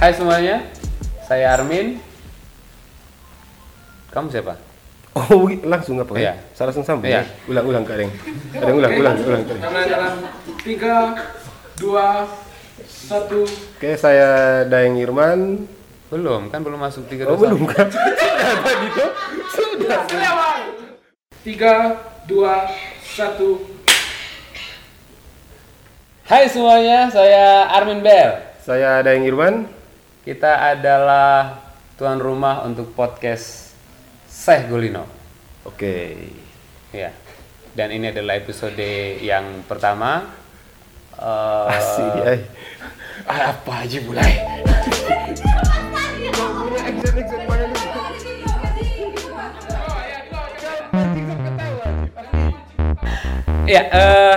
Hai semuanya, saya Armin. Kamu siapa? Oh, langsung apa Iya. ya? Saya langsung sambung. Iya. ya? Ulang, ulang, kadang. Kadang ulang, ulang, ulang. kadang. Karena dalam tiga, dua, satu. Oke, saya Daeng Irman. Belum, kan belum masuk tiga Oh, belum kan? Tadi tuh sudah. Tiga, dua, satu. Hai semuanya, saya Armin Bell. Saya Daeng Irman. Kita adalah tuan rumah untuk podcast Seh Golino. Oke. Ya. Dan ini adalah episode yang pertama. Asik eh. Apa aja mulai? Ya, eh,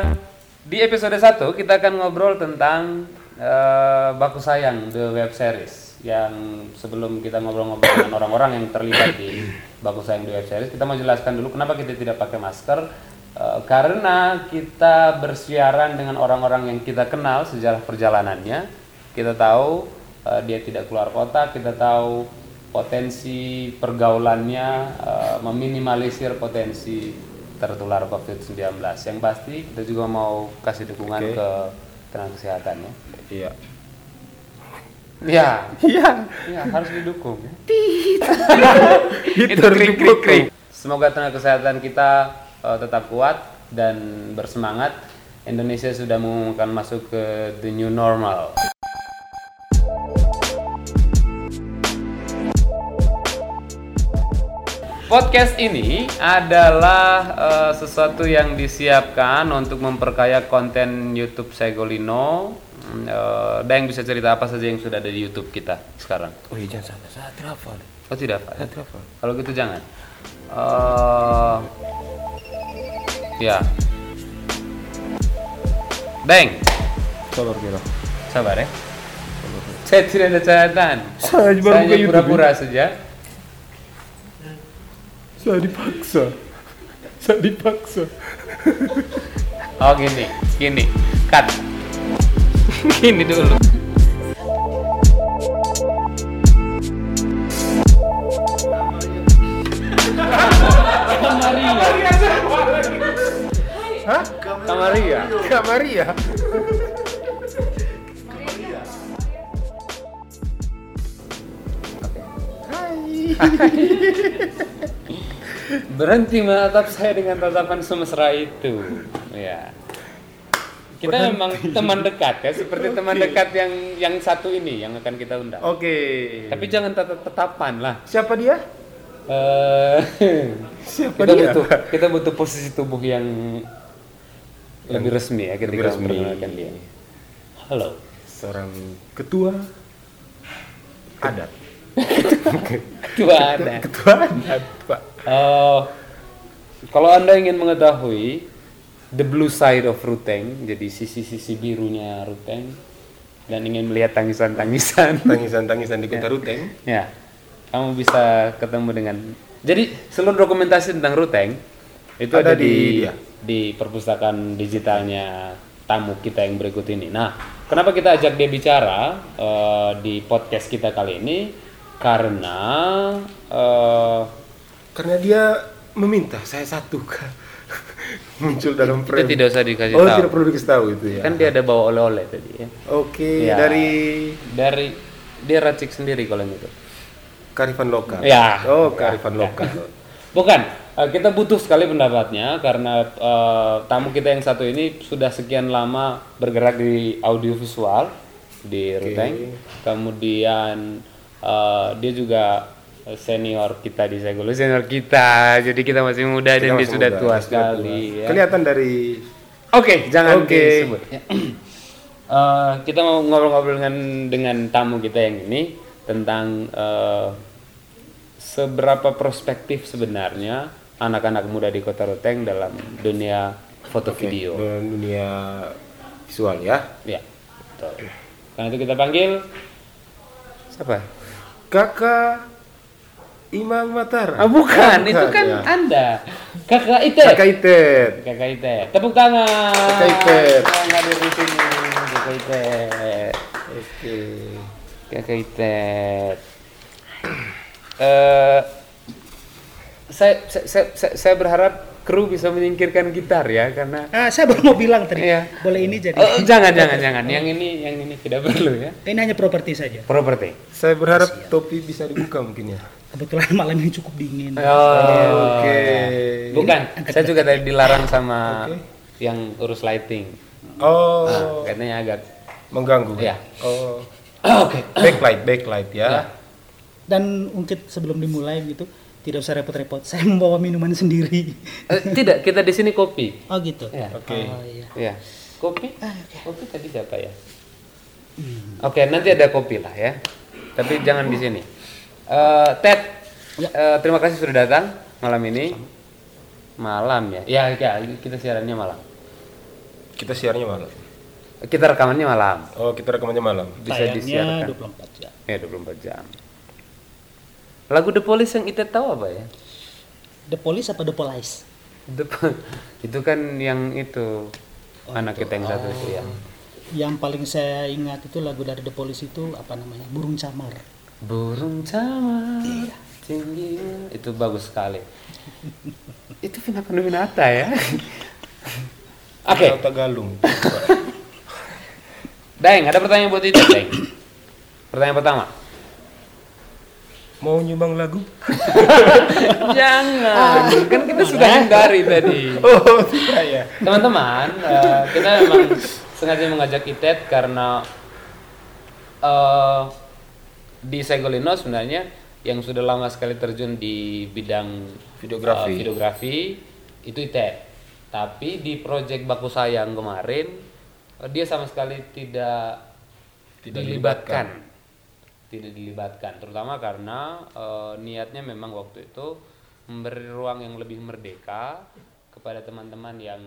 di episode 1 kita akan ngobrol tentang eh, Baku Sayang the web series yang sebelum kita ngobrol-ngobrol dengan orang-orang yang terlibat di Baku Sayang the web series, kita mau jelaskan dulu kenapa kita tidak pakai masker Eh, karena kita bersiaran dengan orang-orang yang kita kenal sejarah perjalanannya. Kita tahu eh, dia tidak keluar kota, kita tahu potensi pergaulannya eh, meminimalisir potensi tertular COVID-19. Yang pasti kita juga mau kasih dukungan Oke. ke tenaga kesehatan ya. Iya. Ya, Iya. ya harus didukung. ya. Itu krik krik krik. Semoga tenaga kesehatan kita eh, tetap kuat dan bersemangat. Indonesia sudah mengumumkan masuk ke the new normal. Podcast ini adalah eh, sesuatu yang disiapkan untuk memperkaya konten YouTube Segolino. Hmm, eh, dan yang bisa cerita apa saja yang sudah ada di YouTube kita sekarang. Oh iya, jangan salah. Saya terhafal. Oh tidak Pak? Saya terhafal. Kalau gitu jangan. Eh, ya. Bang, Sabar kira. sabar ya. Saya tidak ada catatan. Saya baru hanya YouTube, pura-pura saja. Saya dipaksa. Saya dipaksa. Oh gini, gini, cut. gini dulu. Kamaria, Hah? Kamaria. Kak Maria. Hai. Berhenti menatap saya dengan tatapan semesra itu. Ya. Kita memang teman dekat ya, seperti teman dekat yang yang satu ini yang akan kita undang. Oke. Tapi jangan tatap tatapan lah. siapa dia? Eh, Siapa kita dia? butuh kita butuh posisi tubuh yang lebih resmi ya ketika memperkenalkan dia. Halo. Seorang ketua adat. Ketua ada. Ketua adat, Pak. Eh, kalau anda ingin mengetahui the blue side of Ruteng, jadi sisi-sisi birunya Ruteng, dan ingin melihat tangisan-tangisan, Tangisan-tangisan di kota Ruteng. ya, kamu bisa ketemu dengan. Jadi seluruh dokumentasi tentang Ruteng itu ada, Ada di di dia. di perpustakaan digitalnya tamu kita yang berikut ini. Nah, kenapa kita ajak dia bicara eh, di podcast kita kali ini? Karena eh, Karena dia meminta saya satu kan. Muncul dalam itu frame. tidak usah dikasih oh, tahu. tidak perlu dikasih tahu itu ya. Kan dia ada bawa oleh-oleh tadi ya. Oke, Ya. dari Dari dia racik sendiri kalau gitu. Karifan lokal. Ya. Oh, Karifan lokal. Bukan, eh, kita butuh sekali pendapatnya karena eh, tamu kita yang satu ini sudah sekian lama bergerak di audiovisual di Ruteng. Kemudian eh, dia juga senior kita di Segolo, senior kita. Jadi kita masih muda dan dia sudah tua sekali. ya. Kelihatan dari Oke, jangan Oke. disebut. ya. Eh, kita mau ngobrol-ngobrol dengan dengan tamu kita yang ini tentang eh, seberapa prospektif sebenarnya anak-anak muda di Kota Ruteng dalam dunia foto video. dalam dunia visual ya. Ya, betul. Karena itu kita panggil siapa? Kakak Imam Matar. Ah, bukan, itu kan ya. Anda. Kakak Ite. Kakak Itet. Kakak Ite. Tepuk tangan. Kakak Ite. Yang hadir di sini, Kakak Ite. Oke. Kakak Itet. Eh, saya, saya, saya, saya- saya berharap kru bisa menyingkirkan gitar ya karena Ah, saya baru mau bilang tadi. Iya. Boleh ini jadi. Oh, jangan jangan jangan yang ini yang ini tidak perlu ya Ini hanya properti saja. properti Saya berharap topi bisa dibuka mungkin ya. Kebetulan malam ini cukup dingin. oh Oke. bukan saya juga tadi dilarang sama Oke. yang urus lighting Oh, Nah, katanya agak mengganggu. Iya. Oh, oke backlight, backlight ya. Ya. Dan mungkin sebelum dimulai gitu, tidak usah repot-repot. Saya membawa minuman sendiri. Eh, tidak kita di sini kopi Oh gitu. ya Oke. Oh iya. ya kopi Ah, oke. kopi tadi siapa ya oke nanti ada kopi lah ya tapi jangan di sini Eh, Ted Ya. eh, terima kasih sudah datang malam ini malam ya ya ya kita siarannya malam Kita siarnya malam. kita rekamannya malam Oh, kita rekamannya malam. bisa Tayangnya disiarkan 24 jam. ya 24 jam lagu The Police yang kita tahu apa ya? The Police apa The Police? The Po- itu kan yang itu anak kita yang satu itu ya. Yang paling saya ingat itu lagu dari The Police itu apa namanya? Burung Camar. burung camar tinggi. Itu bagus sekali. Itu Vina Panduwinata ya. Oke. Atau Tagalung. Daeng ada pertanyaan buat itu Daeng? Pertanyaan pertama Mau nyumbang lagu? jangan kan kita sudah hindari tadi Oh, tidak ya. teman-teman eh, kita memang sengaja mengajak Itet karena eh, di Segolino sebenarnya yang sudah lama sekali terjun di bidang Videografi. eh, videografi itu Itet tapi di proyek Baku Sayang kemarin eh, dia sama sekali tidak Tidak dilibatkan tidak dilibatkan terutama karena eh, niatnya memang waktu itu memberi ruang yang lebih merdeka kepada teman-teman yang